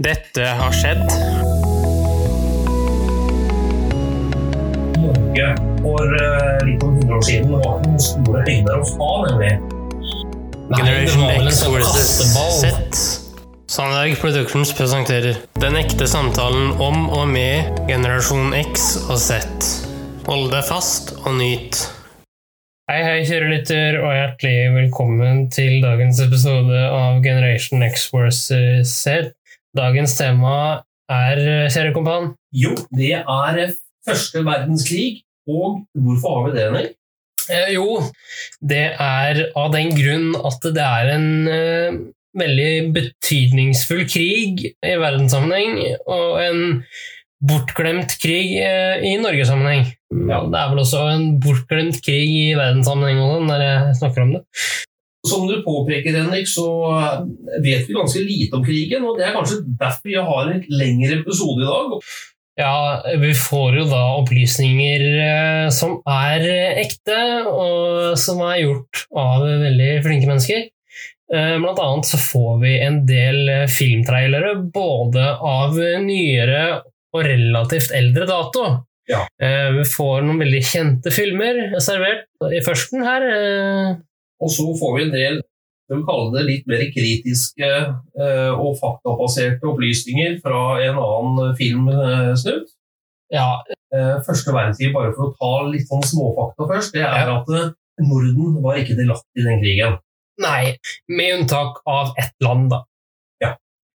Dette har skjedd. Norge for eh, litt over 100 år siden var ikke noen store høyder å ha, nemlig. Generation X vs. Z. Sandberg Productions presenterer Den ekte samtalen om og med generasjon X og Z. Hold deg fast og nyt. Hei, hei, kjære lytter, og hjertelig velkommen til dagens episode av Generation X versus Z. Dagens tema er, kjære kompan, Jo, det er første verdenskrig, og hvorfor har vi det, Henrik? Eh, jo, det er av den grunn at det er en eh, veldig betydningsfull krig i verdenssammenheng, og en bortglemt krig eh, i Norgesammenheng. Ja, det er vel også en bortglemt krig i verdenssammenheng når jeg snakker om det. Som du påpeker, Henrik, så vet vi ganske lite om krigen, og det er kanskje derfor vi har en lengre episode i dag. Ja, vi får jo da opplysninger eh, som er eh, ekte, og som er gjort av veldig flinke mennesker. Eh, Blant annet så får vi en del filmtrailere, både av nyere og relativt eldre dato. Ja. Vi får noen veldig kjente filmer servert i førsten her. Eh, Og så får vi en del de vi kalle det litt mer kritiske eh, og faktabaserte opplysninger fra en annen filmsnutt. Ja, Eh, Første verdenskrig, bare for å ta litt sånn småfakta først, det er at eh, Norden var ikke delaktig i den krigen. Nei, med unntak av ett land, da. Ja.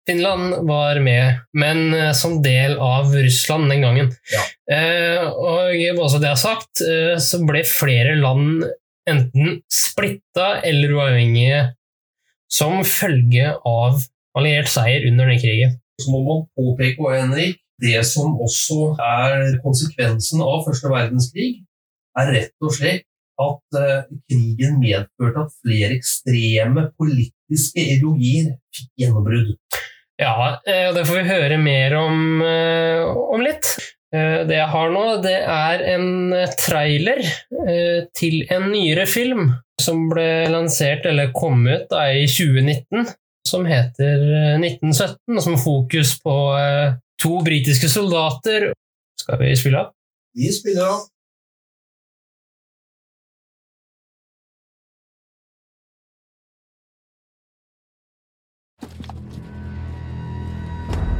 Finland var med, men eh, som del av Russland den gangen. Ja. Eh, og bare så det er sagt, eh, så ble flere land enten splitta eller uavhengige som følge av alliert seier under den krigen. Så må man påpeke og Henrik, det som også er konsekvensen av første verdenskrig, er rett og slett at eh, krigen medførte at flere ekstreme politiske ideologier fikk gjennombrudd. Ja, eh, det får vi høre mer om, eh, om litt. Eh, Det jeg har nå, det er en eh, trailer eh, til en nyere film som ble lansert, eller kom ut da, i 2019, som heter eh, 1917, og som har fokus på to britiske soldater. Skal vi spille av? Vi spiller av.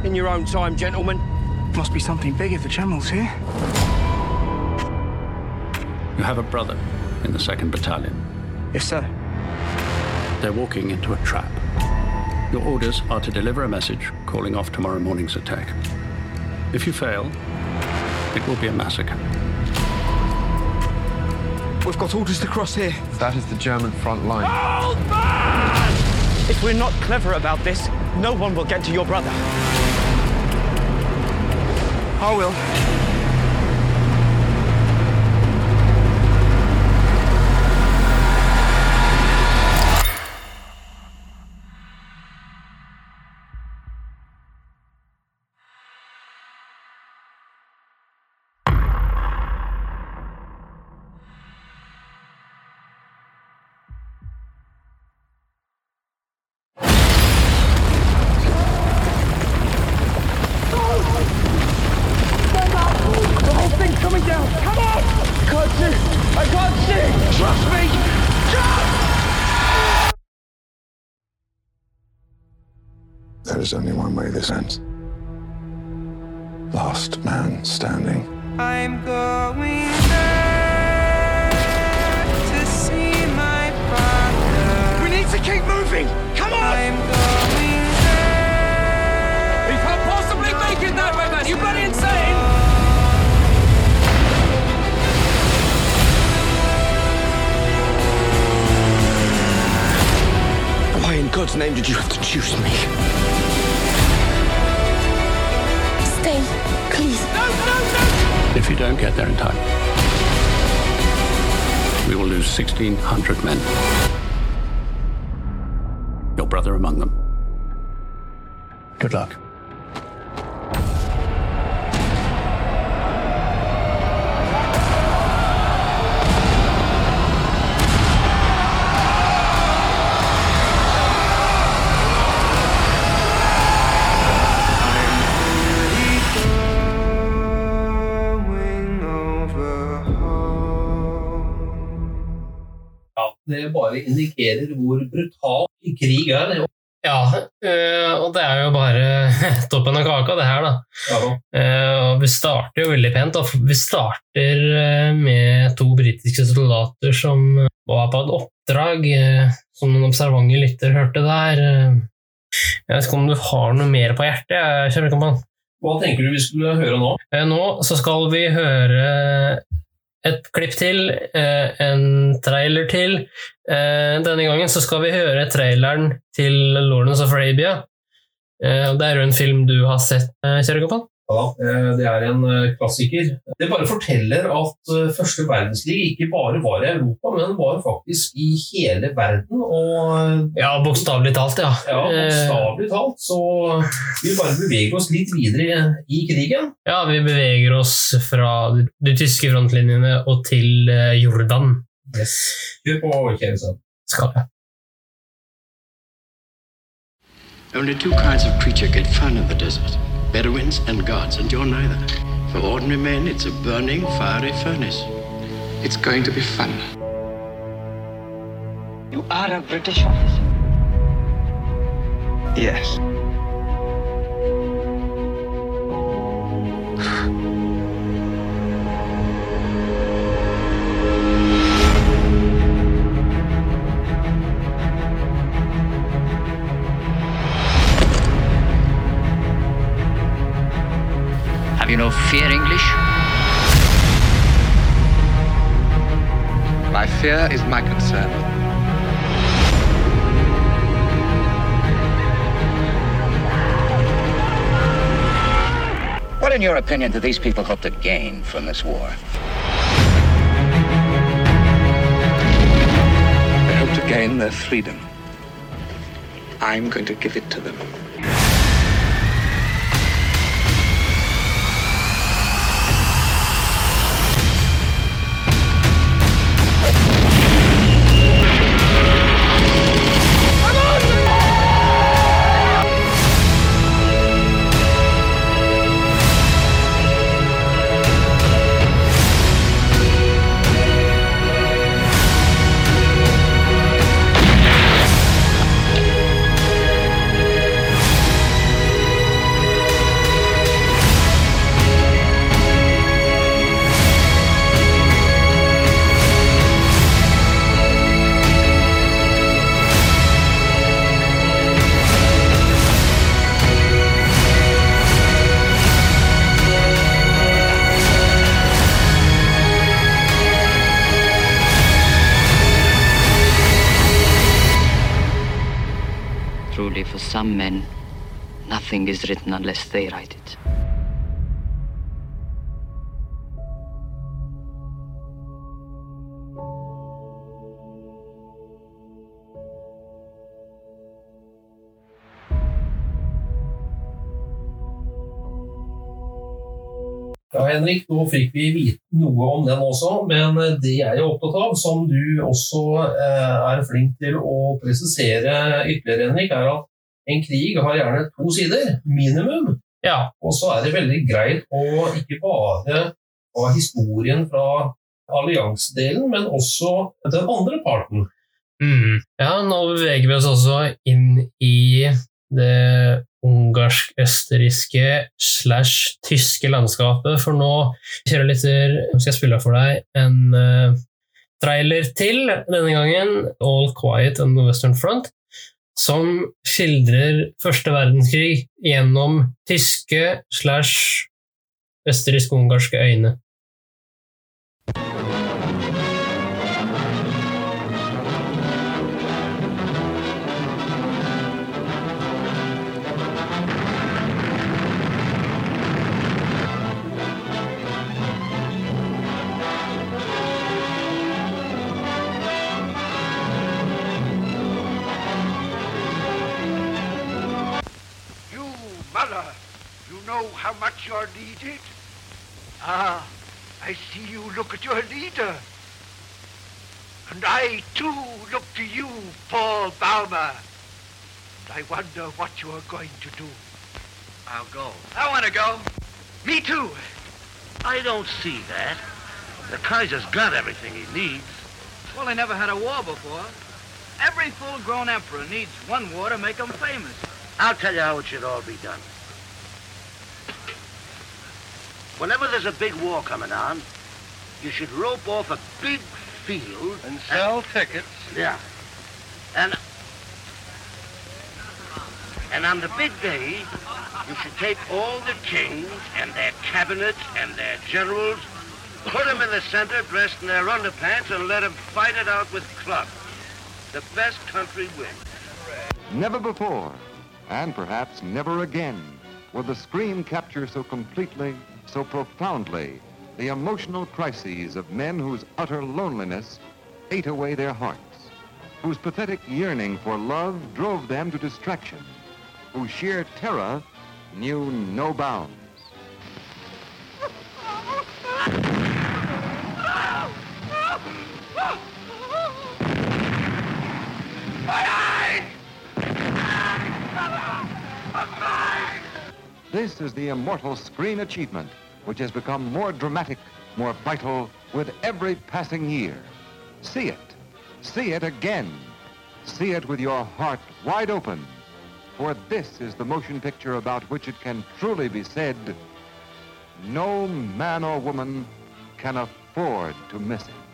In your own time, gentlemen. Must be something big if the General's here. You have a brother in the 2nd Battalion. Yes, sir. They're walking into a trap. Your orders are to deliver a message calling off tomorrow morning's attack. If you fail, it will be a massacre. We've got orders to cross here. That is the German front line. If we're not clever about this, no one will get to your brother. I will. There is only one way this ends. Last man standing. I'm going there to see my father. We need to keep moving. Come on! I'm going there. He can't possibly make it that way, man. You bloody insane! Why in God's name did you have to choose me? Please. If you don't get there in time, we will lose 1,600 men. Your brother among them. Good luck. Det bare indikerer hvor brutal krig er. Det. Ja, øh, og det er jo bare toppen av kaka, det her, da. Ja, Eh, og vi starter jo veldig pent. Da. Vi starter eh, med to britiske soldater som var på et oppdrag, eh, som noen observante lytter hørte der. Eh, Jeg vet ikke om du har noe mer på hjertet? den. Hva tenker du vi skulle høre nå? Eh, Nå så skal vi høre et klipp til, eh, en trailer til. Eh, Denne gangen så skal vi høre traileren til Lawrence of Arabia. Eh, Det er jo en film du har sett, kjære kompan. Ja, eh, det er en eh, klassiker. Det bare forteller at eh, første verdenskrig ikke bare var i Europa, men var faktisk i hele verden. Og Ja, bokstavelig talt, ja. ja, bokstavelig talt så vi bare beveger oss litt videre i krigen. Ja, vi beveger oss fra de tyske frontlinjene og til Jordan. Jordan. Kjør på, kjære. Skal jeg. Only two kinds of creature get fun in the desert Bedouins and gods, and you're neither. For ordinary men, it's a burning, fiery furnace. It's going to be fun. You are a British officer. Yes. you no fear, English? My fear is my concern. What, in your opinion, do these people hope to gain from this war? They hope to gain their freedom. I'm going to give it to them. For some men, nothing is written unless they write it. Ja, Henrik, nå fikk vi vite noe om den også, men det jeg er opptatt av, som du også eh, er flink til å presisere ytterligere, Henrik, er at en krig har gjerne to sider, minimum. Ja, Og så er det veldig greit å ikke bare ha historien fra alliansedelen, men også den andre parten. Mm. Ja, nå beveger vi oss også inn i det ungarsk-østerrikske slash tyske landskapet, for nå skal jeg spille for deg en uh, trailer til, denne gangen All Quiet on the Western Front, som skildrer første verdenskrig gjennom tyske slash østerriksk-ungarske øyne. How much you're needed? Ah, I see you look at your leader. And I, too, look to you, Paul Baumer. And I wonder what you are going to do. I'll go. I want to go. Me too. I don't see that. The Kaiser's got everything he needs. Well, they never had a war before. Every full-grown emperor needs one war to make him famous. I'll tell you how it should all be done. Whenever there's a big war coming on, you should rope off a big field And sell tickets. Yeah. And and on the big day, you should take all the kings and their cabinets and their generals, put them in the center dressed in their underpants, and let them fight it out with clubs. The best country wins. Never before, and perhaps never again, will the screen capture so completely, so profoundly, the emotional crises of men whose utter loneliness ate away their hearts, whose pathetic yearning for love drove them to distraction, whose sheer terror knew no bounds. This is the immortal screen achievement, which has become more dramatic, more vital with every passing year. See it. See it again. See it with your heart wide open. For this is the motion picture about which it can truly be said, no man or woman can afford to miss it.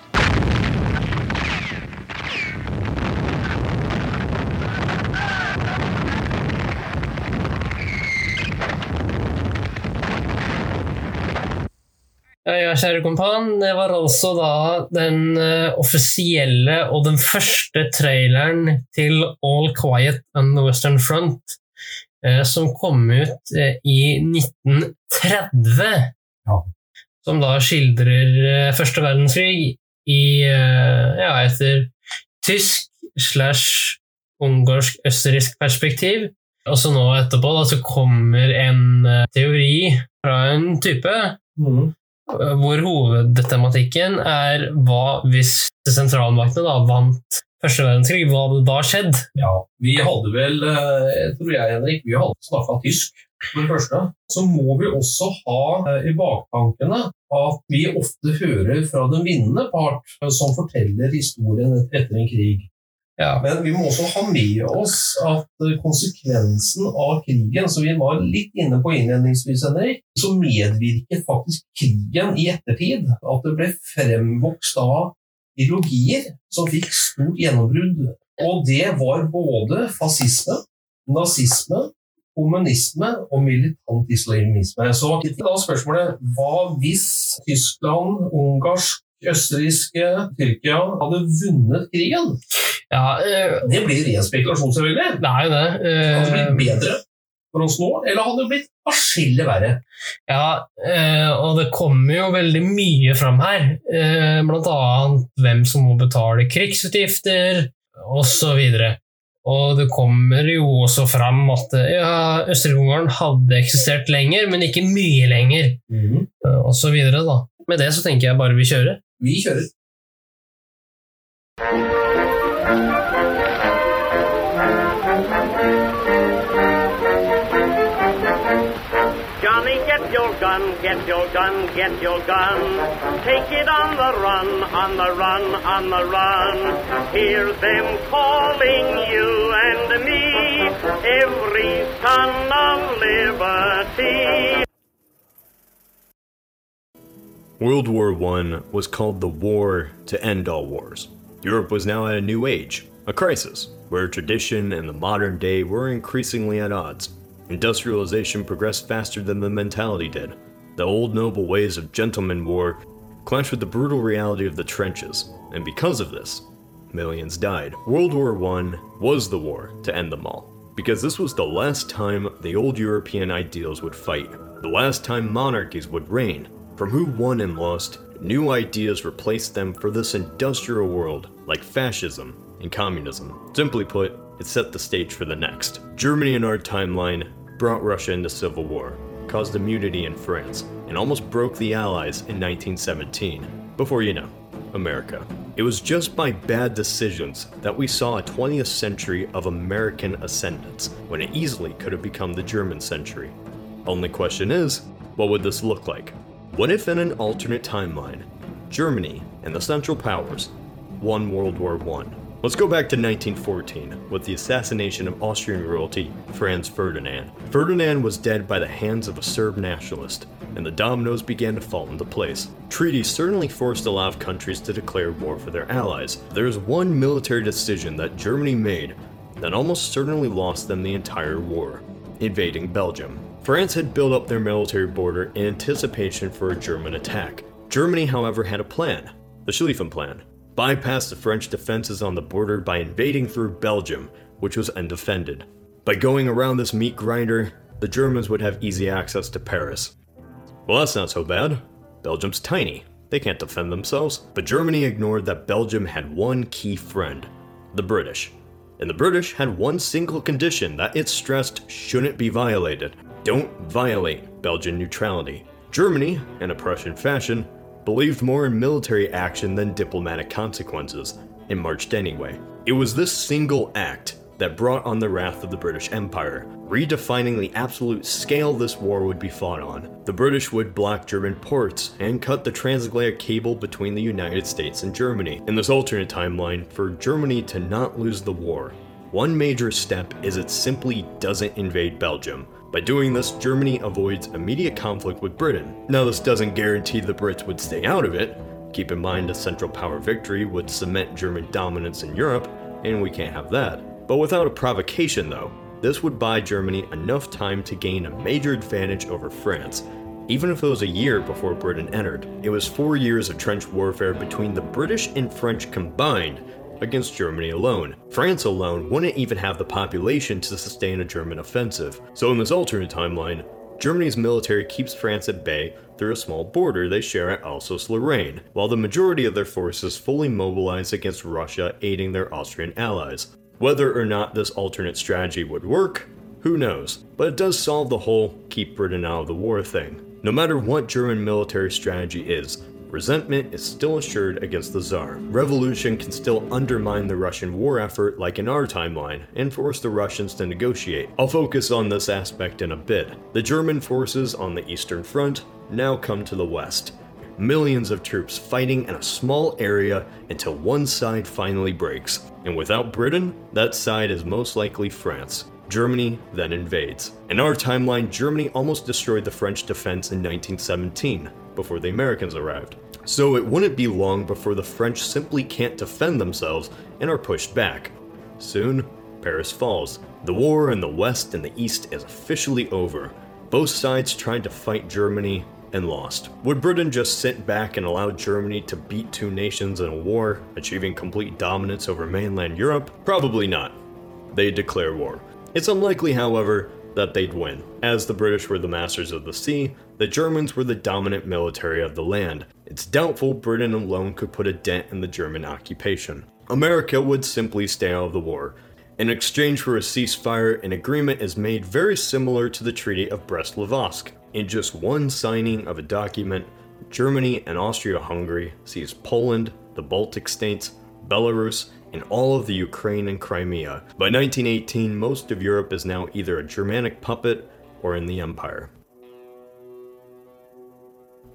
Ja, ja, kjære kompan, det var altså da den eh, offisielle og den første traileren til All Quiet on the Western Front, eh, som kom ut eh, i 1930. Som da skildrer første verdenskrig i ja, etter tysk slash ungarsk-østerriksk perspektiv. Og så nå etterpå da, så kommer en teori fra en type hvor hovedtematikken er hva hvis sentralmaktene da vant første verdenskrig, hva hadde da skjedd? Ja, vi hadde vel, eh, tror jeg Henrik, vi hadde snakka tysk for det første. Så må vi også ha eh, i baktankene at vi ofte hører fra den vinnende part eh, som forteller historien etter en krig. Men vi må også ha med oss at eh, konsekvensen av krigen, som vi var litt inne på innledningsvis, Henrik, så medvirket faktisk krigen i ettertid. At det ble fremvokst av ideologier som fikk stort gjennombrudd. Og det var både fascisme, nazisme, kommunisme og militant islamisme. Så da spørsmålet hva hvis Tyskland, ungarsk, østerrikske, Tyrkia hadde vunnet krigen? Ja, eh, det blir ren spekulasjon, selvfølgelig. Det er jo det. Hadde det Eh, blitt bedre for oss nå, eller hadde det blitt atskillig verre? Ja, eh, og det kommer jo veldig mye fram her. Eh, blant annet hvem som må betale krigsutgifter, osv. Og det kommer jo også fram at eh, ja, Østerrike-Ungarn hadde eksistert lenger, men ikke mye lenger, mm. og så videre, da. Med det så tenker jeg bare vi kjører. Vi kjører. Get your gun, get your gun. Take it on the run, on the run, on the run. Hear them calling you and me, every son of liberty. World War I was called the war to end all wars. Europe was now at a new age, a crisis, where tradition and the modern day were increasingly at odds. Industrialization progressed faster than the mentality did. The old noble ways of gentleman war clashed with the brutal reality of the trenches, and because of this, millions died. World War I was the war to end them all, because this was the last time the old European ideals would fight, the last time monarchies would reign. From who won and lost, new ideas replaced them for this industrial world, like fascism and communism. Simply put, it set the stage for the next. Germany in our timeline brought Russia into civil war, caused immunity in France, and almost broke the Allies in 1917. Before you know, America. It was just by bad decisions that we saw a 20th century of American ascendance, when it easily could have become the German century. Only question is, what would this look like? What if in an alternate timeline, Germany and the Central Powers won World War I. Let's go back to 1914 with the assassination of Austrian royalty Franz Ferdinand. Ferdinand was dead by the hands of a Serb nationalist, and the dominoes began to fall into place. Treaties certainly forced a lot of countries to declare war for their allies. There is one military decision that Germany made that almost certainly lost them the entire war invading Belgium. France had built up their military border in anticipation for a German attack. Germany, however, had a plan the Schlieffen Plan bypass the French defenses on the border by invading through Belgium, which was undefended. By going around this meat grinder, the Germans would have easy access to Paris. Well, that's not so bad. Belgium's tiny. They can't defend themselves. But Germany ignored that Belgium had one key friend the British. And the British had one single condition that it stressed shouldn't be violated don't violate Belgian neutrality. Germany, in a Prussian fashion, believed more in military action than diplomatic consequences, and marched anyway. It was this single act that brought on the wrath of the British Empire, redefining the absolute scale this war would be fought on. The British would block German ports and cut the transatlantic cable between the United States and Germany. In this alternate timeline, for Germany to not lose the war, one major step is it simply doesn't invade Belgium. By doing this, Germany avoids immediate conflict with Britain. Now, this doesn't guarantee the Brits would stay out of it. Keep in mind a Central Power victory would cement German dominance in Europe, and we can't have that. But without a provocation, though, this would buy Germany enough time to gain a major advantage over France, even if it was a year before Britain entered. It was four years of trench warfare between the British and French combined against Germany alone. France alone wouldn't even have the population to sustain a German offensive. So, in this alternate timeline, Germany's military keeps France at bay through a small border they share at Alsace Lorraine, while the majority of their forces fully mobilize against Russia aiding their Austrian allies. Whether or not this alternate strategy would work, who knows, but it does solve the whole keep Britain out of the war thing. No matter what German military strategy is, resentment is still assured against the Tsar. Revolution can still undermine the Russian war effort, like in our timeline, and force the Russians to negotiate. I'll focus on this aspect in a bit. The German forces on the Eastern Front now come to the west. Millions of troops fighting in a small area until one side finally breaks. And without Britain, that side is most likely France. Germany then invades. In our timeline, Germany almost destroyed the French defense in 1917 before the Americans arrived. So it wouldn't be long before the French simply can't defend themselves and are pushed back. Soon, Paris falls. The war in the West and the East is officially over. Both sides tried to fight Germany and lost. Would Britain just sit back and allow Germany to beat two nations in a war, achieving complete dominance over mainland Europe? Probably not. They declare war. It's unlikely, however, that they'd win. As the British were the masters of the sea, the Germans were the dominant military of the land. It's doubtful Britain alone could put a dent in the German occupation. America would simply stay out of the war. In exchange for a ceasefire, an agreement is made very similar to the Treaty of Brest Litovsk. In just one signing of a document, Germany and Austria Hungary seize Poland, the Baltic states, Belarus, and all of the Ukraine and Crimea. By 1918, most of Europe is now either a Germanic puppet or in the Empire.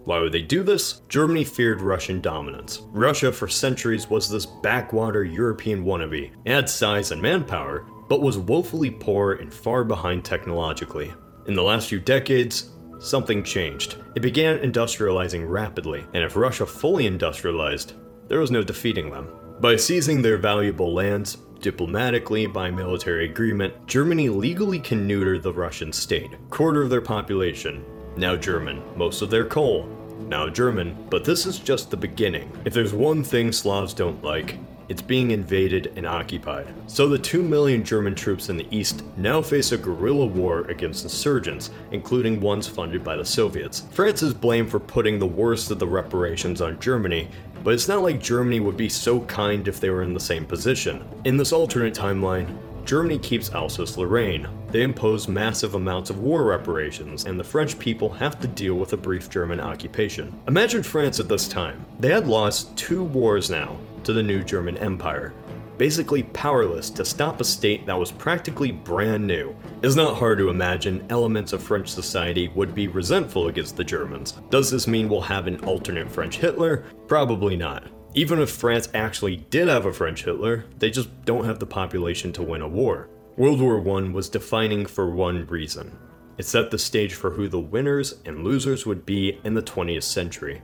Why would they do this? Germany feared Russian dominance. Russia for centuries was this backwater European wannabe. It had size and manpower, but was woefully poor and far behind technologically. In the last few decades, something changed. It began industrializing rapidly, and if Russia fully industrialized, there was no defeating them. By seizing their valuable lands, diplomatically by military agreement, Germany legally can neuter the Russian state. Quarter of their population, now German. Most of their coal, now German. But this is just the beginning. If there's one thing Slavs don't like, it's being invaded and occupied. So the 2 million German troops in the east now face a guerrilla war against insurgents, including ones funded by the Soviets. France is blamed for putting the worst of the reparations on Germany, but it's not like Germany would be so kind if they were in the same position. In this alternate timeline, Germany keeps Alsace Lorraine. They impose massive amounts of war reparations, and the French people have to deal with a brief German occupation. Imagine France at this time. They had lost two wars now to the new German Empire, basically powerless to stop a state that was practically brand new. It's not hard to imagine elements of French society would be resentful against the Germans. Does this mean we'll have an alternate French Hitler? Probably not. Even if France actually did have a French Hitler, they just don't have the population to win a war. World War I was defining for one reason it set the stage for who the winners and losers would be in the 20th century.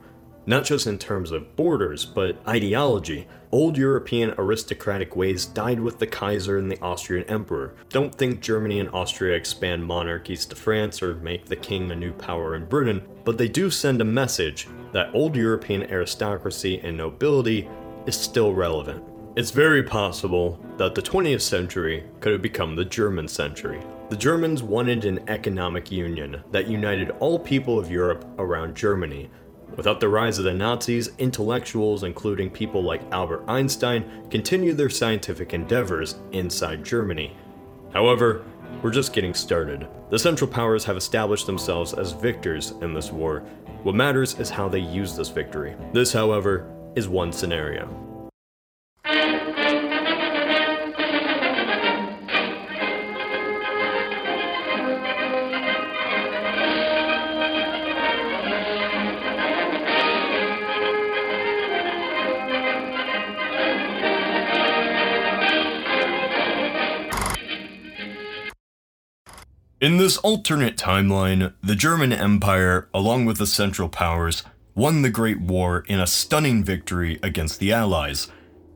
Not just in terms of borders, but ideology. Old European aristocratic ways died with the Kaiser and the Austrian Emperor. Don't think Germany and Austria expand monarchies to France or make the king a new power in Britain, but they do send a message that old European aristocracy and nobility is still relevant. It's very possible that the 20th century could have become the German century. The Germans wanted an economic union that united all people of Europe around Germany. Without the rise of the Nazis, intellectuals, including people like Albert Einstein, continued their scientific endeavors inside Germany. However, we're just getting started. The Central Powers have established themselves as victors in this war. What matters is how they use this victory. This, however, is one scenario. In this alternate timeline, the German Empire, along with the Central Powers, won the Great War in a stunning victory against the Allies.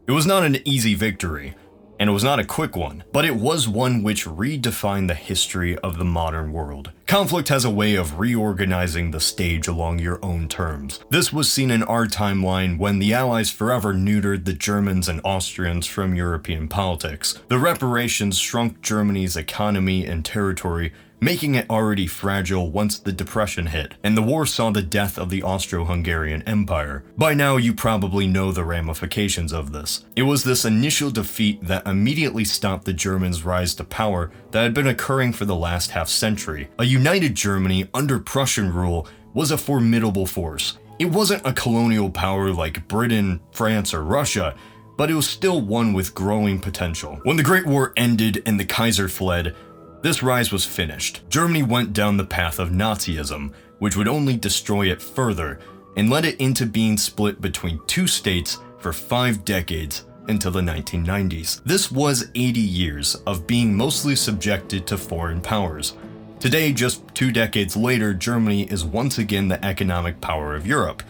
It was not an easy victory, and it was not a quick one, but it was one which redefined the history of the modern world. Conflict has a way of reorganizing the stage along your own terms. This was seen in our timeline when the Allies forever neutered the Germans and Austrians from European politics. The reparations shrunk Germany's economy and territory making it already fragile once the Depression hit, and the war saw the death of the Austro Hungarian Empire. By now, you probably know the ramifications of this. It was this initial defeat that immediately stopped the Germans' rise to power that had been occurring for the last half century. A united Germany under Prussian rule was a formidable force. It wasn't a colonial power like Britain, France, or Russia, but it was still one with growing potential. When the Great War ended and the Kaiser fled, this rise was finished. Germany went down the path of Nazism, which would only destroy it further, and led it into being split between two states for five decades until the 1990s. This was 80 years of being mostly subjected to foreign powers. Today, just two decades later, Germany is once again the economic power of Europe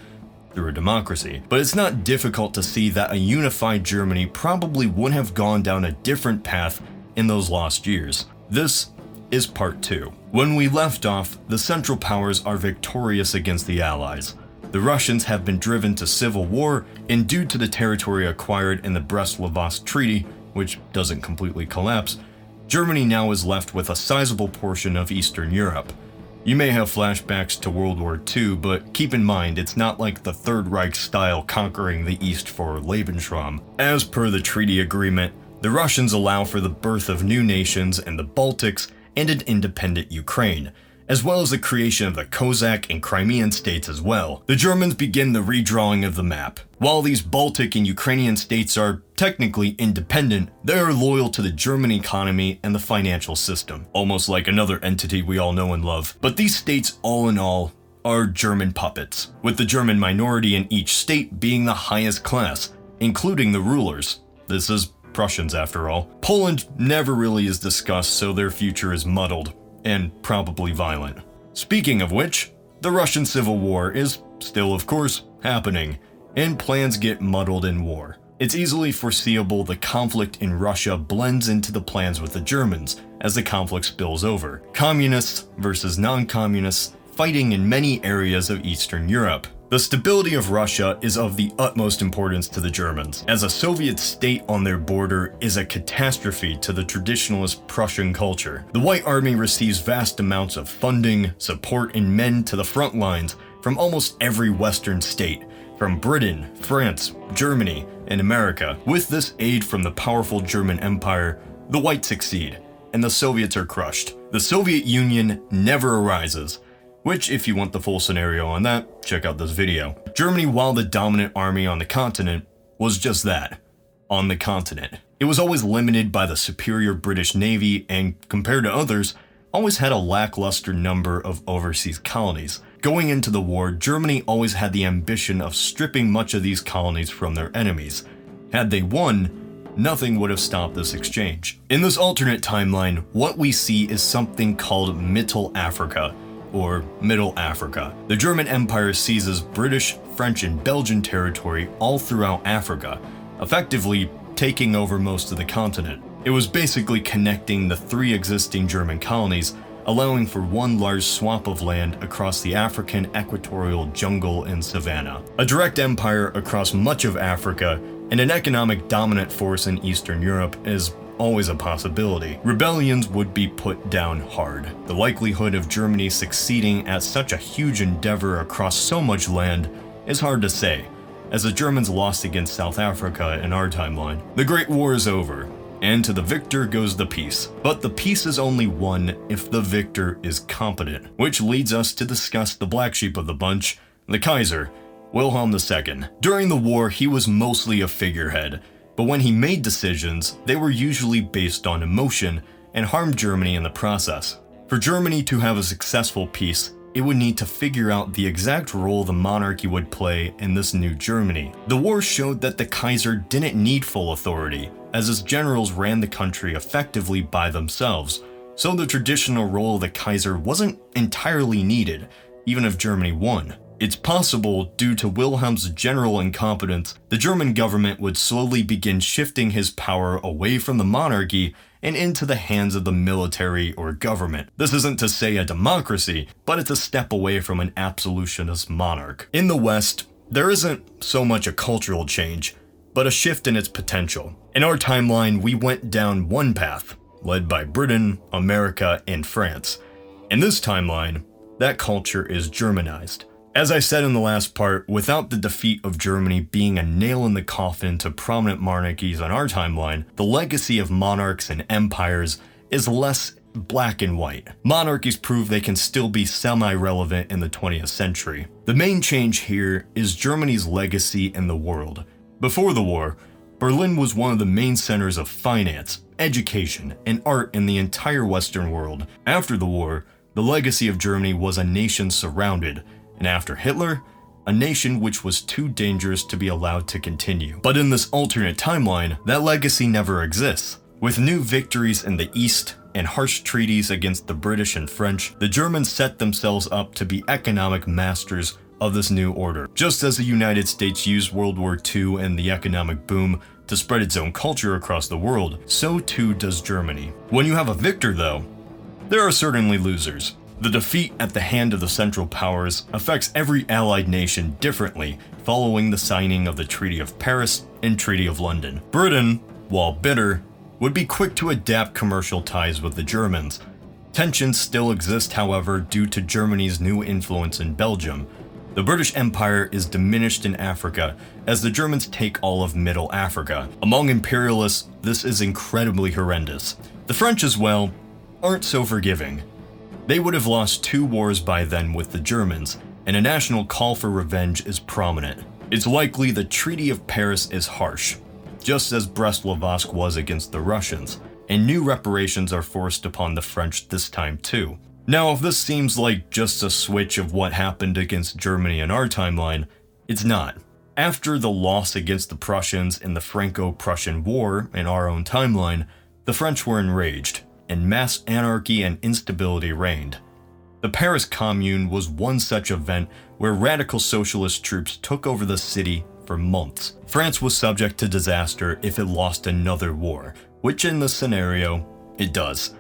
through a democracy. But it's not difficult to see that a unified Germany probably would have gone down a different path in those lost years. This is part 2. When we left off, the Central Powers are victorious against the Allies. The Russians have been driven to civil war, and due to the territory acquired in the Brest-Litovsk Treaty, which doesn't completely collapse, Germany now is left with a sizable portion of Eastern Europe. You may have flashbacks to World War II, but keep in mind it's not like the Third Reich style conquering the East for Lebensraum. As per the treaty agreement, the Russians allow for the birth of new nations in the Baltics and an independent Ukraine, as well as the creation of the Cossack and Crimean states as well. The Germans begin the redrawing of the map. While these Baltic and Ukrainian states are technically independent, they are loyal to the German economy and the financial system, almost like another entity we all know and love. But these states, all in all, are German puppets, with the German minority in each state being the highest class, including the rulers. This is Prussians, after all. Poland never really is discussed, so their future is muddled, and probably violent. Speaking of which, the Russian Civil War is still, of course, happening, and plans get muddled in war. It's easily foreseeable the conflict in Russia blends into the plans with the Germans as the conflict spills over. Communists versus non communists fighting in many areas of Eastern Europe. The stability of Russia is of the utmost importance to the Germans, as a Soviet state on their border is a catastrophe to the traditionalist Prussian culture. The White Army receives vast amounts of funding, support, and men to the front lines from almost every Western state, from Britain, France, Germany, and America. With this aid from the powerful German Empire, the Whites succeed, and the Soviets are crushed. The Soviet Union never arises, which, if you want the full scenario on that, check out this video. Germany, while the dominant army on the continent, was just that on the continent. It was always limited by the superior British Navy and, compared to others, always had a lackluster number of overseas colonies. Going into the war, Germany always had the ambition of stripping much of these colonies from their enemies. Had they won, nothing would have stopped this exchange. In this alternate timeline, what we see is something called Mittel Africa, or Middle Africa. The German Empire seizes British, French, and Belgian territory all throughout Africa, effectively taking over most of the continent. It was basically connecting the three existing German colonies, allowing for one large swamp of land across the African equatorial jungle and savanna. A direct empire across much of Africa and an economic dominant force in Eastern Europe is always a possibility. Rebellions would be put down hard. The likelihood of Germany succeeding at such a huge endeavor across so much land is hard to say, as the Germans lost against South Africa in our timeline. The Great War is over, and to the victor goes the peace. But the peace is only won if the victor is competent, which leads us to discuss the black sheep of the bunch, the Kaiser, Wilhelm II. During the war, he was mostly a figurehead, but when he made decisions, they were usually based on emotion and harmed Germany in the process. For Germany to have a successful peace, it would need to figure out the exact role the monarchy would play in this new Germany. The war showed that the Kaiser didn't need full authority, as his generals ran the country effectively by themselves, so the traditional role of the Kaiser wasn't entirely needed, even if Germany won. It's possible, due to Wilhelm's general incompetence, the German government would slowly begin shifting his power away from the monarchy and into the hands of the military or government. This isn't to say a democracy, but it's a step away from an absolutist monarch. In the West, there isn't so much a cultural change, but a shift in its potential. In our timeline, we went down one path, led by Britain, America, and France. In this timeline, that culture is Germanized. As I said in the last part, without the defeat of Germany being a nail in the coffin to prominent monarchies on our timeline, the legacy of monarchs and empires is less black and white. Monarchies prove they can still be semi relevant in the 20th century. The main change here is Germany's legacy in the world. Before the war, Berlin was one of the main centers of finance, education, and art in the entire Western world. After the war, the legacy of Germany was a nation surrounded and after Hitler, a nation which was too dangerous to be allowed to continue. But in this alternate timeline, that legacy never exists. With new victories in the East and harsh treaties against the British and French, the Germans set themselves up to be economic masters of this new order. Just as the United States used World War II and the economic boom to spread its own culture across the world, so too does Germany. When you have a victor, though, there are certainly losers. The defeat at the hand of the Central Powers affects every Allied nation differently following the signing of the Treaty of Paris and Treaty of London. Britain, while bitter, would be quick to adapt commercial ties with the Germans. Tensions still exist, however, due to Germany's new influence in Belgium. The British Empire is diminished in Africa as the Germans take all of Middle Africa. Among imperialists, this is incredibly horrendous. The French, as well, aren't so forgiving. They would have lost two wars by then with the Germans, and a national call for revenge is prominent. It's likely the Treaty of Paris is harsh, just as Brest-Litovsk was against the Russians, and new reparations are forced upon the French this time too. Now, if this seems like just a switch of what happened against Germany in our timeline, it's not. After the loss against the Prussians in the Franco Prussian War in our own timeline, the French were enraged and mass anarchy and instability reigned. The Paris Commune was one such event where radical socialist troops took over the city for months. France was subject to disaster if it lost another war, which in this scenario, it does.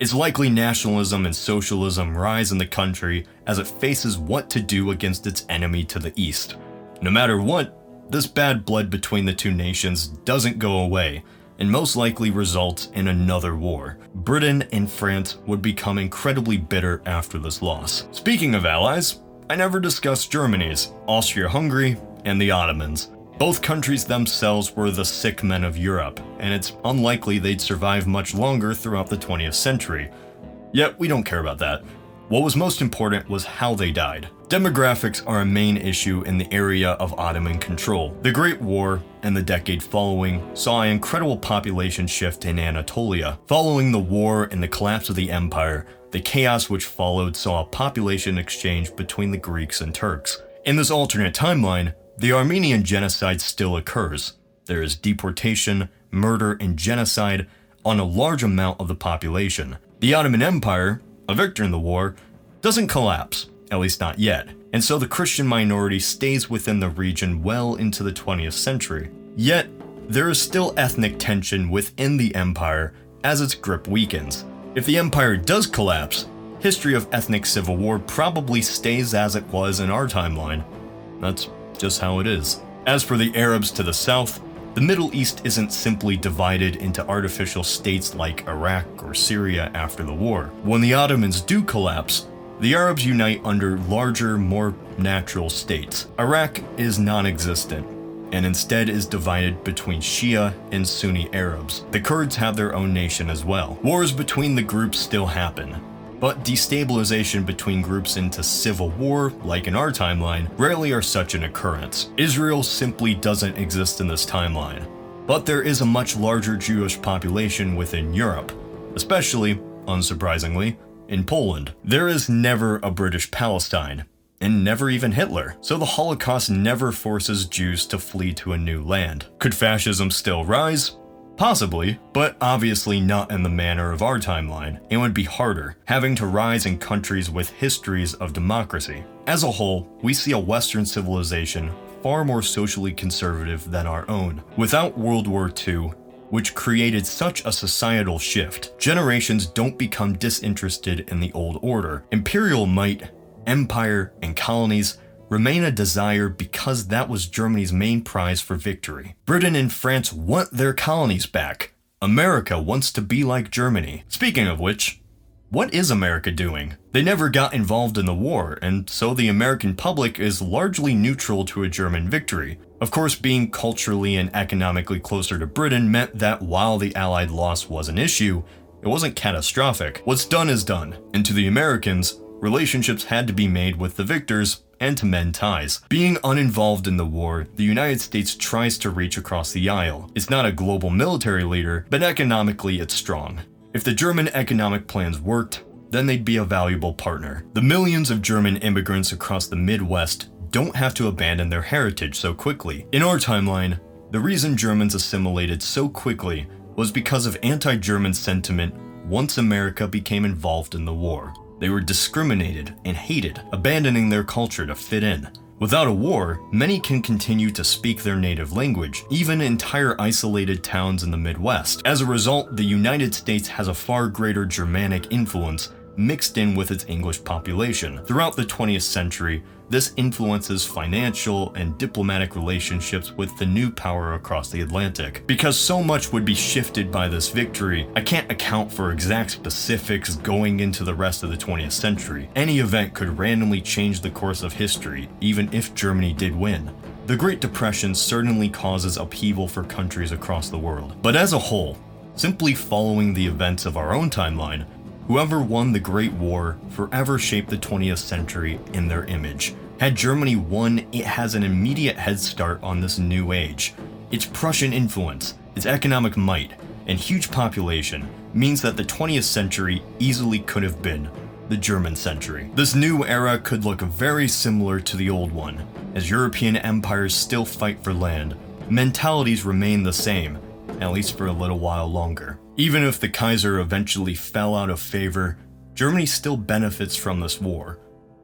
It's likely nationalism and socialism rise in the country as it faces what to do against its enemy to the east. No matter what, this bad blood between the two nations doesn't go away, and most likely result in another war. Britain and France would become incredibly bitter after this loss. Speaking of allies, I never discussed Germany's, Austria Hungary, and the Ottomans. Both countries themselves were the sick men of Europe, and it's unlikely they'd survive much longer throughout the 20th century. Yet, we don't care about that. What was most important was how they died. Demographics are a main issue in the area of Ottoman control. The Great War and the decade following saw an incredible population shift in Anatolia. Following the war and the collapse of the empire, the chaos which followed saw a population exchange between the Greeks and Turks. In this alternate timeline, the Armenian genocide still occurs. There is deportation, murder, and genocide on a large amount of the population. The Ottoman Empire, a victor in the war, doesn't collapse, at least not yet, and so the Christian minority stays within the region well into the 20th century. Yet, there is still ethnic tension within the empire as its grip weakens. If the empire does collapse, history of ethnic civil war probably stays as it was in our timeline. That's just how it is. As for the Arabs to the south, the Middle East isn't simply divided into artificial states like Iraq or Syria after the war. When the Ottomans do collapse, the Arabs unite under larger, more natural states. Iraq is non existent and instead is divided between Shia and Sunni Arabs. The Kurds have their own nation as well. Wars between the groups still happen, but destabilization between groups into civil war, like in our timeline, rarely are such an occurrence. Israel simply doesn't exist in this timeline. But there is a much larger Jewish population within Europe, especially, unsurprisingly, in Poland. There is never a British Palestine, and never even Hitler, so the Holocaust never forces Jews to flee to a new land. Could fascism still rise? Possibly, but obviously not in the manner of our timeline. It would be harder, having to rise in countries with histories of democracy. As a whole, we see a Western civilization far more socially conservative than our own. Without World War II, which created such a societal shift, generations don't become disinterested in the old order. Imperial might, empire, and colonies remain a desire because that was Germany's main prize for victory. Britain and France want their colonies back. America wants to be like Germany. Speaking of which, what is America doing? They never got involved in the war, and so the American public is largely neutral to a German victory. Of course, being culturally and economically closer to Britain meant that while the Allied loss was an issue, it wasn't catastrophic. What's done is done, and to the Americans, relationships had to be made with the victors and to mend ties. Being uninvolved in the war, the United States tries to reach across the aisle. It's not a global military leader, but economically it's strong. If the German economic plans worked, then they'd be a valuable partner. The millions of German immigrants across the Midwest don't have to abandon their heritage so quickly. In our timeline, the reason Germans assimilated so quickly was because of anti German sentiment once America became involved in the war. They were discriminated and hated, abandoning their culture to fit in. Without a war, many can continue to speak their native language, even entire isolated towns in the Midwest. As a result, the United States has a far greater Germanic influence mixed in with its English population. Throughout the 20th century, this influences financial and diplomatic relationships with the new power across the Atlantic. Because so much would be shifted by this victory, I can't account for exact specifics going into the rest of the 20th century. Any event could randomly change the course of history, even if Germany did win. The Great Depression certainly causes upheaval for countries across the world. But as a whole, simply following the events of our own timeline, Whoever won the Great War forever shaped the 20th century in their image. Had Germany won, it has an immediate head start on this new age. Its Prussian influence, its economic might, and huge population means that the 20th century easily could have been the German century. This new era could look very similar to the old one. As European empires still fight for land, mentalities remain the same, at least for a little while longer. Even if the Kaiser eventually fell out of favor, Germany still benefits from this war,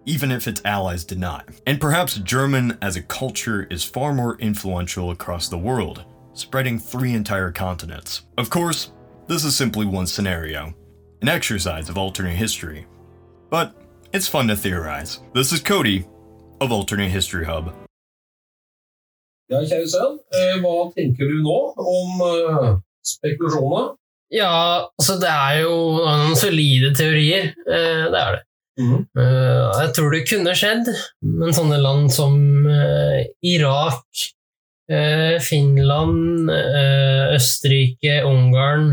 even if its allies did not. And perhaps German as a culture is far more influential across the world, spreading three entire continents. Of course, this is simply one scenario, an exercise of alternate history. But it's fun to theorize. This is Cody of Alternate History Hub. Ja, kjære sønn, eh, hva tenker du nå om eh, spekulasjonene? Ja, altså det er jo noen solide teorier. Eh, det er det. Mm. Eh, jeg tror det kunne skjedd, men sånne land som eh, Irak, eh, Finland, Østerrike, Ungarn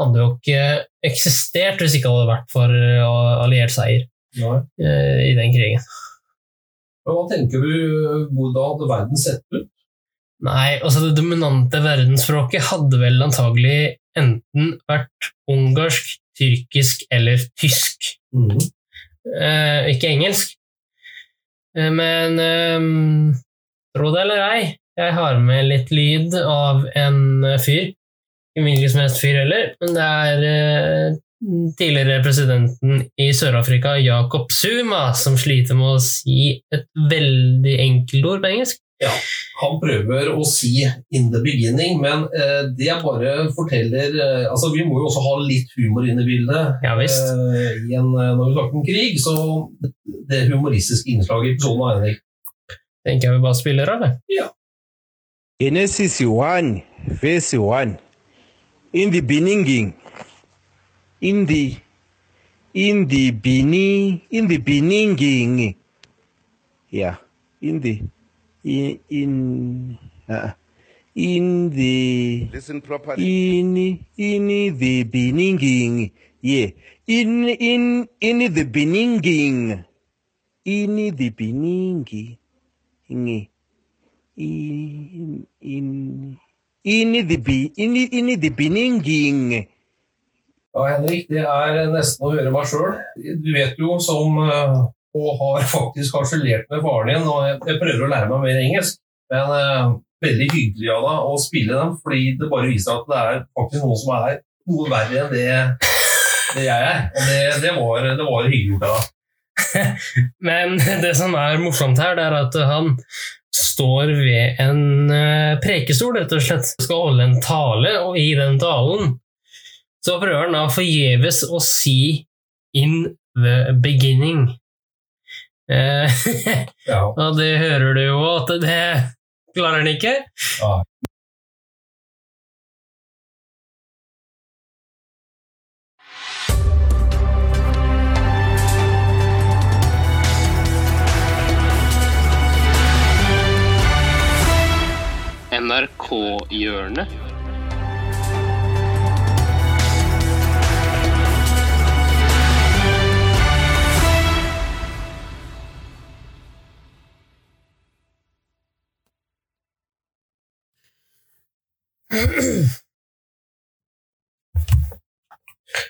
hadde jo ikke eksistert hvis ikke hadde vært for alliert seier Nei. i den krigen. Men hva tenker du, hvordan hadde verden sett ut? Nei, altså det dominante verdensspråket hadde vel antagelig enten vært ungarsk, tyrkisk eller tysk. Mm. Eh, ikke engelsk. Eh, men eh, tro det eller ei, jeg har med litt lyd av en fyr. Ikke hvilken som helst fyr heller, men det er eh, tidligere presidenten i Sør-Afrika, Jacob Zuma, som sliter med å si et veldig enkelt ord på engelsk. Ja, han prøver å si 'in the beginning', men eh, det bare forteller eh, altså Vi må jo også ha litt humor inn i bildet. Ja, visst. Eh, i en, eh, når vi snakker om krig, så det humoristiske innslaget i episoden av Henrik Tenker jeg vi bare spiller av, det. Ja. Genesis 1, verse 1. In the beginning, in the, in the beginning, in the beginning, yeah, in the, in, in, uh, in the, Listen properly. in, in the beginning, yeah, in, in, in the beginning, in the beginning, in, in, in, in the, be, in, in the beginning, Ja, Henrik, det er nesten å høre meg sjøl. Du vet jo som eh, Og har faktisk harselert med faren din, og jeg, prøver å lære meg mer engelsk. Men eh, veldig hyggelig av deg å spille den, fordi det bare viser at det er faktisk noen som er noe verre enn det, det jeg er. Og det, det, var, det var hyggelig gjort av deg. Men det som er morsomt her, det er at han står ved en eh, prekestol, rett og slett. Skal holde en tale, og i den talen så prøver han da forgjeves å si 'in the beginning'. Eh, og det hører du jo at det klarer han ikke. NRK-hjørnet.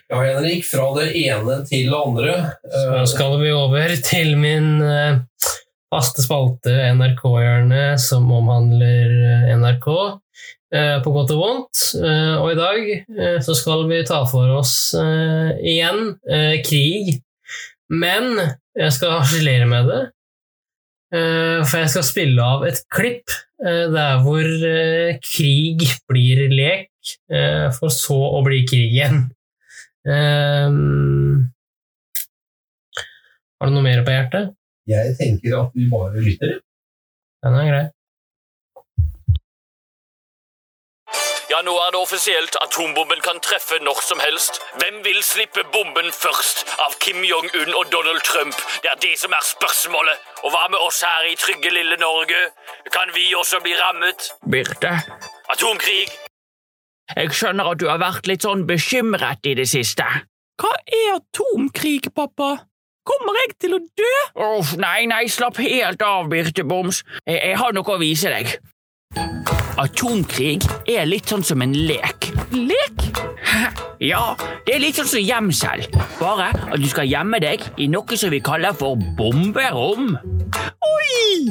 Ja, Henrik, fra det ene til det andre. Så skal vi over til min eh, faste spalte NRK-hjørnet, som omhandler eh, NRK eh, på godt og vondt. Eh, Og i dag eh, så skal vi ta for oss eh, igjen eh, krig. Men jeg skal harselere med det. Eh, For jeg skal spille av et klipp eh, der hvor eh, krig blir lek, eh, for så å bli krig igjen. Um, har du noe mer på hjertet? Jeg tenker at vi bare lytter. Den er grei. Ja, nå er det offisielt. Atombomben kan treffe når som helst. Hvem vil slippe bomben først? Av Kim Jong-un og Donald Trump? Det er det som er spørsmålet. Og hva med oss her i trygge lille Norge? Kan vi også bli rammet? Birte, Atomkrig? jeg skjønner at du har vært litt sånn bekymret i det siste. Hva er atomkrig, pappa? Kommer jeg til å dø? Uff, nei, nei, slapp helt av, Birte Boms. Jeg, jeg har noe å vise deg. Atomkrig er litt sånn som en lek. Lek? Ja, det er litt sånn som gjemsel. Bare at du skal gjemme deg i noe som vi kaller for bomberom. Oi!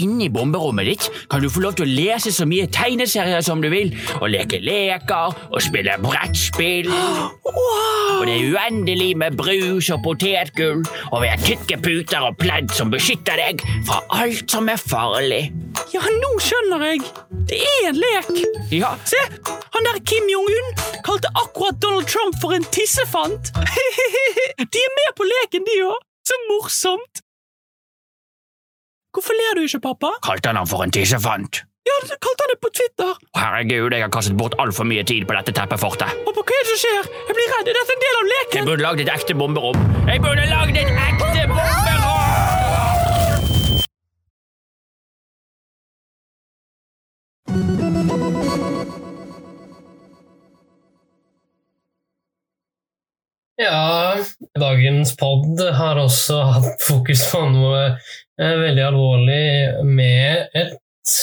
Inni bomberommet ditt kan du få lov til å lese så mye tegneserier som du vil, og leke leker og spille brettspill. Og det er uendelig med brus og potetgull, og vi har tykke puter og pledd som beskytter deg fra alt som er farlig. Ja, nå skjønner jeg. Det er en lek. Ja, Se, han der Kim Jong-un kalte akkurat Donald Trump for en tissefant. de er med på leken, de òg. Så morsomt. Hvorfor ler du ikke, pappa? kalte han han for en tissefant. Ja, du kalte han det på Twitter. Herregud, jeg har kastet bort altfor mye tid på dette teppefortet. Pappa, hva er det som skjer? Jeg blir redd. Er dette en del av leken? Jeg burde lagd et ekte bomberom. Jeg burde lagd et ekte bomberom! Ja, dagens pod har også hatt fokus på noe eh, veldig alvorlig med et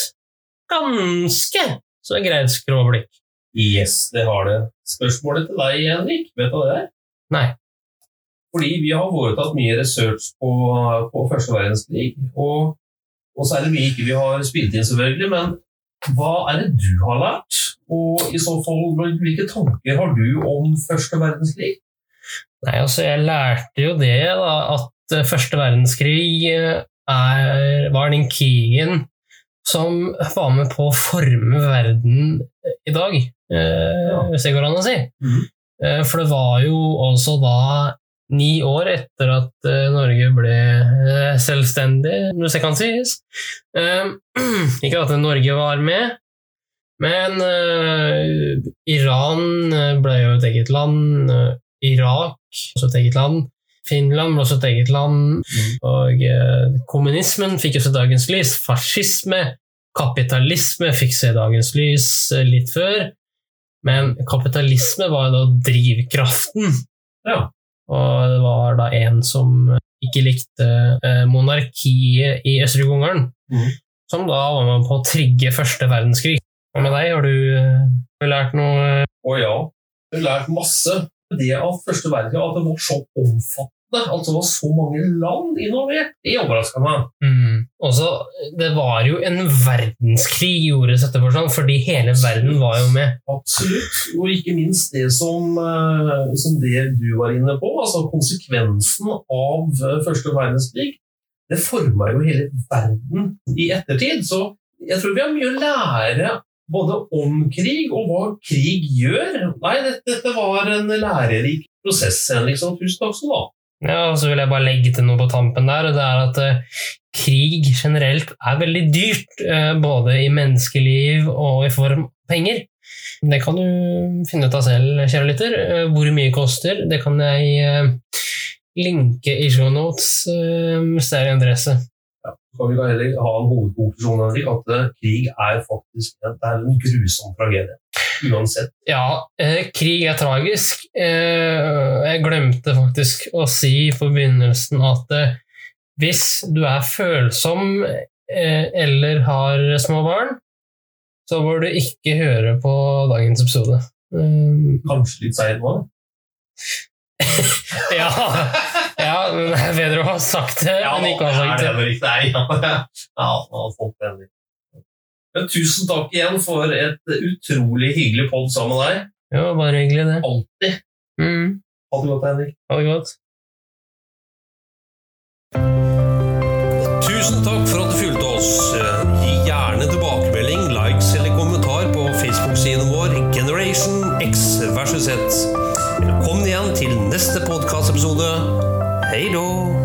ganske så greit skråblikk. Yes, det har det. Spørsmålet til deg, Henrik, vet du hva det er? Nei. Fordi vi har foretatt mye research på, på første verdenskrig, og, og så det mye ikke vi har spilt inn, selvfølgelig, men hva er det du har lært? Og i så fall, hvilke tanker har du om første verdenskrig? Nei, altså jeg lærte jo det, da, at eh, første verdenskrig eh, er, var den krigen som var med på å forme verden i dag, eh, hvis det går an å si. Mm. For det var jo også da ni år etter at eh, Norge ble eh, selvstendig, hvis det kan sies. Eh, Ikke at Norge var med, men eh, Iran ble jo et eget land. Irak også et eget land. Finland ble også et eget land. Og kommunismen fikk jo se dagens lys. Fascisme, kapitalisme fikk se dagens lys litt før. Men kapitalisme var jo da drivkraften. Og det var da en som ikke likte eh, monarkiet i Østerrike-Ungarn, som da var med på å trigge første verdenskrig. Hva med deg? Har du eh, lært noe? Å ja, jeg har lært masse. Det av første verdenskrig, at det var så omfattende, altså var så mange land involvert, det overraska meg. Mm. Også, det var jo en verdenskrig i ordets rette forstand, fordi hele verden var jo med. Absolutt. Og ikke minst det som, eh, som det du var inne på, altså konsekvensen av eh, første verdenskrig. Det forma jo hele verden i ettertid. Så jeg tror vi har mye å lære både om krig og hva krig gjør. Nei, dette, dette var en lærerik prosess, Henrik. liksom. tusen takk skal du ha. Ja, og så vil jeg bare legge til noe på tampen der, og det er at eh, krig generelt er veldig dyrt, eh, både i menneskeliv og i form av penger. Det kan du finne ut av selv, kjære lytter. Eh, hvor mye koster, det kan jeg eh, linke i show notes eh, hvis det er interesse. Kan vi heller ha en hovedkonklusjon, Henrik, at krig er faktisk det er en grusom tragedie. Uansett. Ja, eh, krig er tragisk. Eh, jeg glemte faktisk å si i forbindelsen at eh, hvis du er følsom eh, eller har små barn, så bør du ikke høre på dagens episode. Eh, Kanskje litt seint nå? ja, ja, men det er bedre å ha sagt det Ja, enn ikke å ha sagt det. det. er det riktig. Nei, ja, ja, ja, folk er. Men tusen takk igjen for et utrolig hyggelig pod sammen med deg. Ja, bare hyggelig, det. Alltid. Mm. Ha det godt, Henrik. Ha det godt. Tusen takk for at du fulgte oss. Gi gjerne tilbakemelding, likes eller kommentar på Facebook-siden vår Generation X versus Z. Velkommen igjen til neste podkastepisode. Hei då!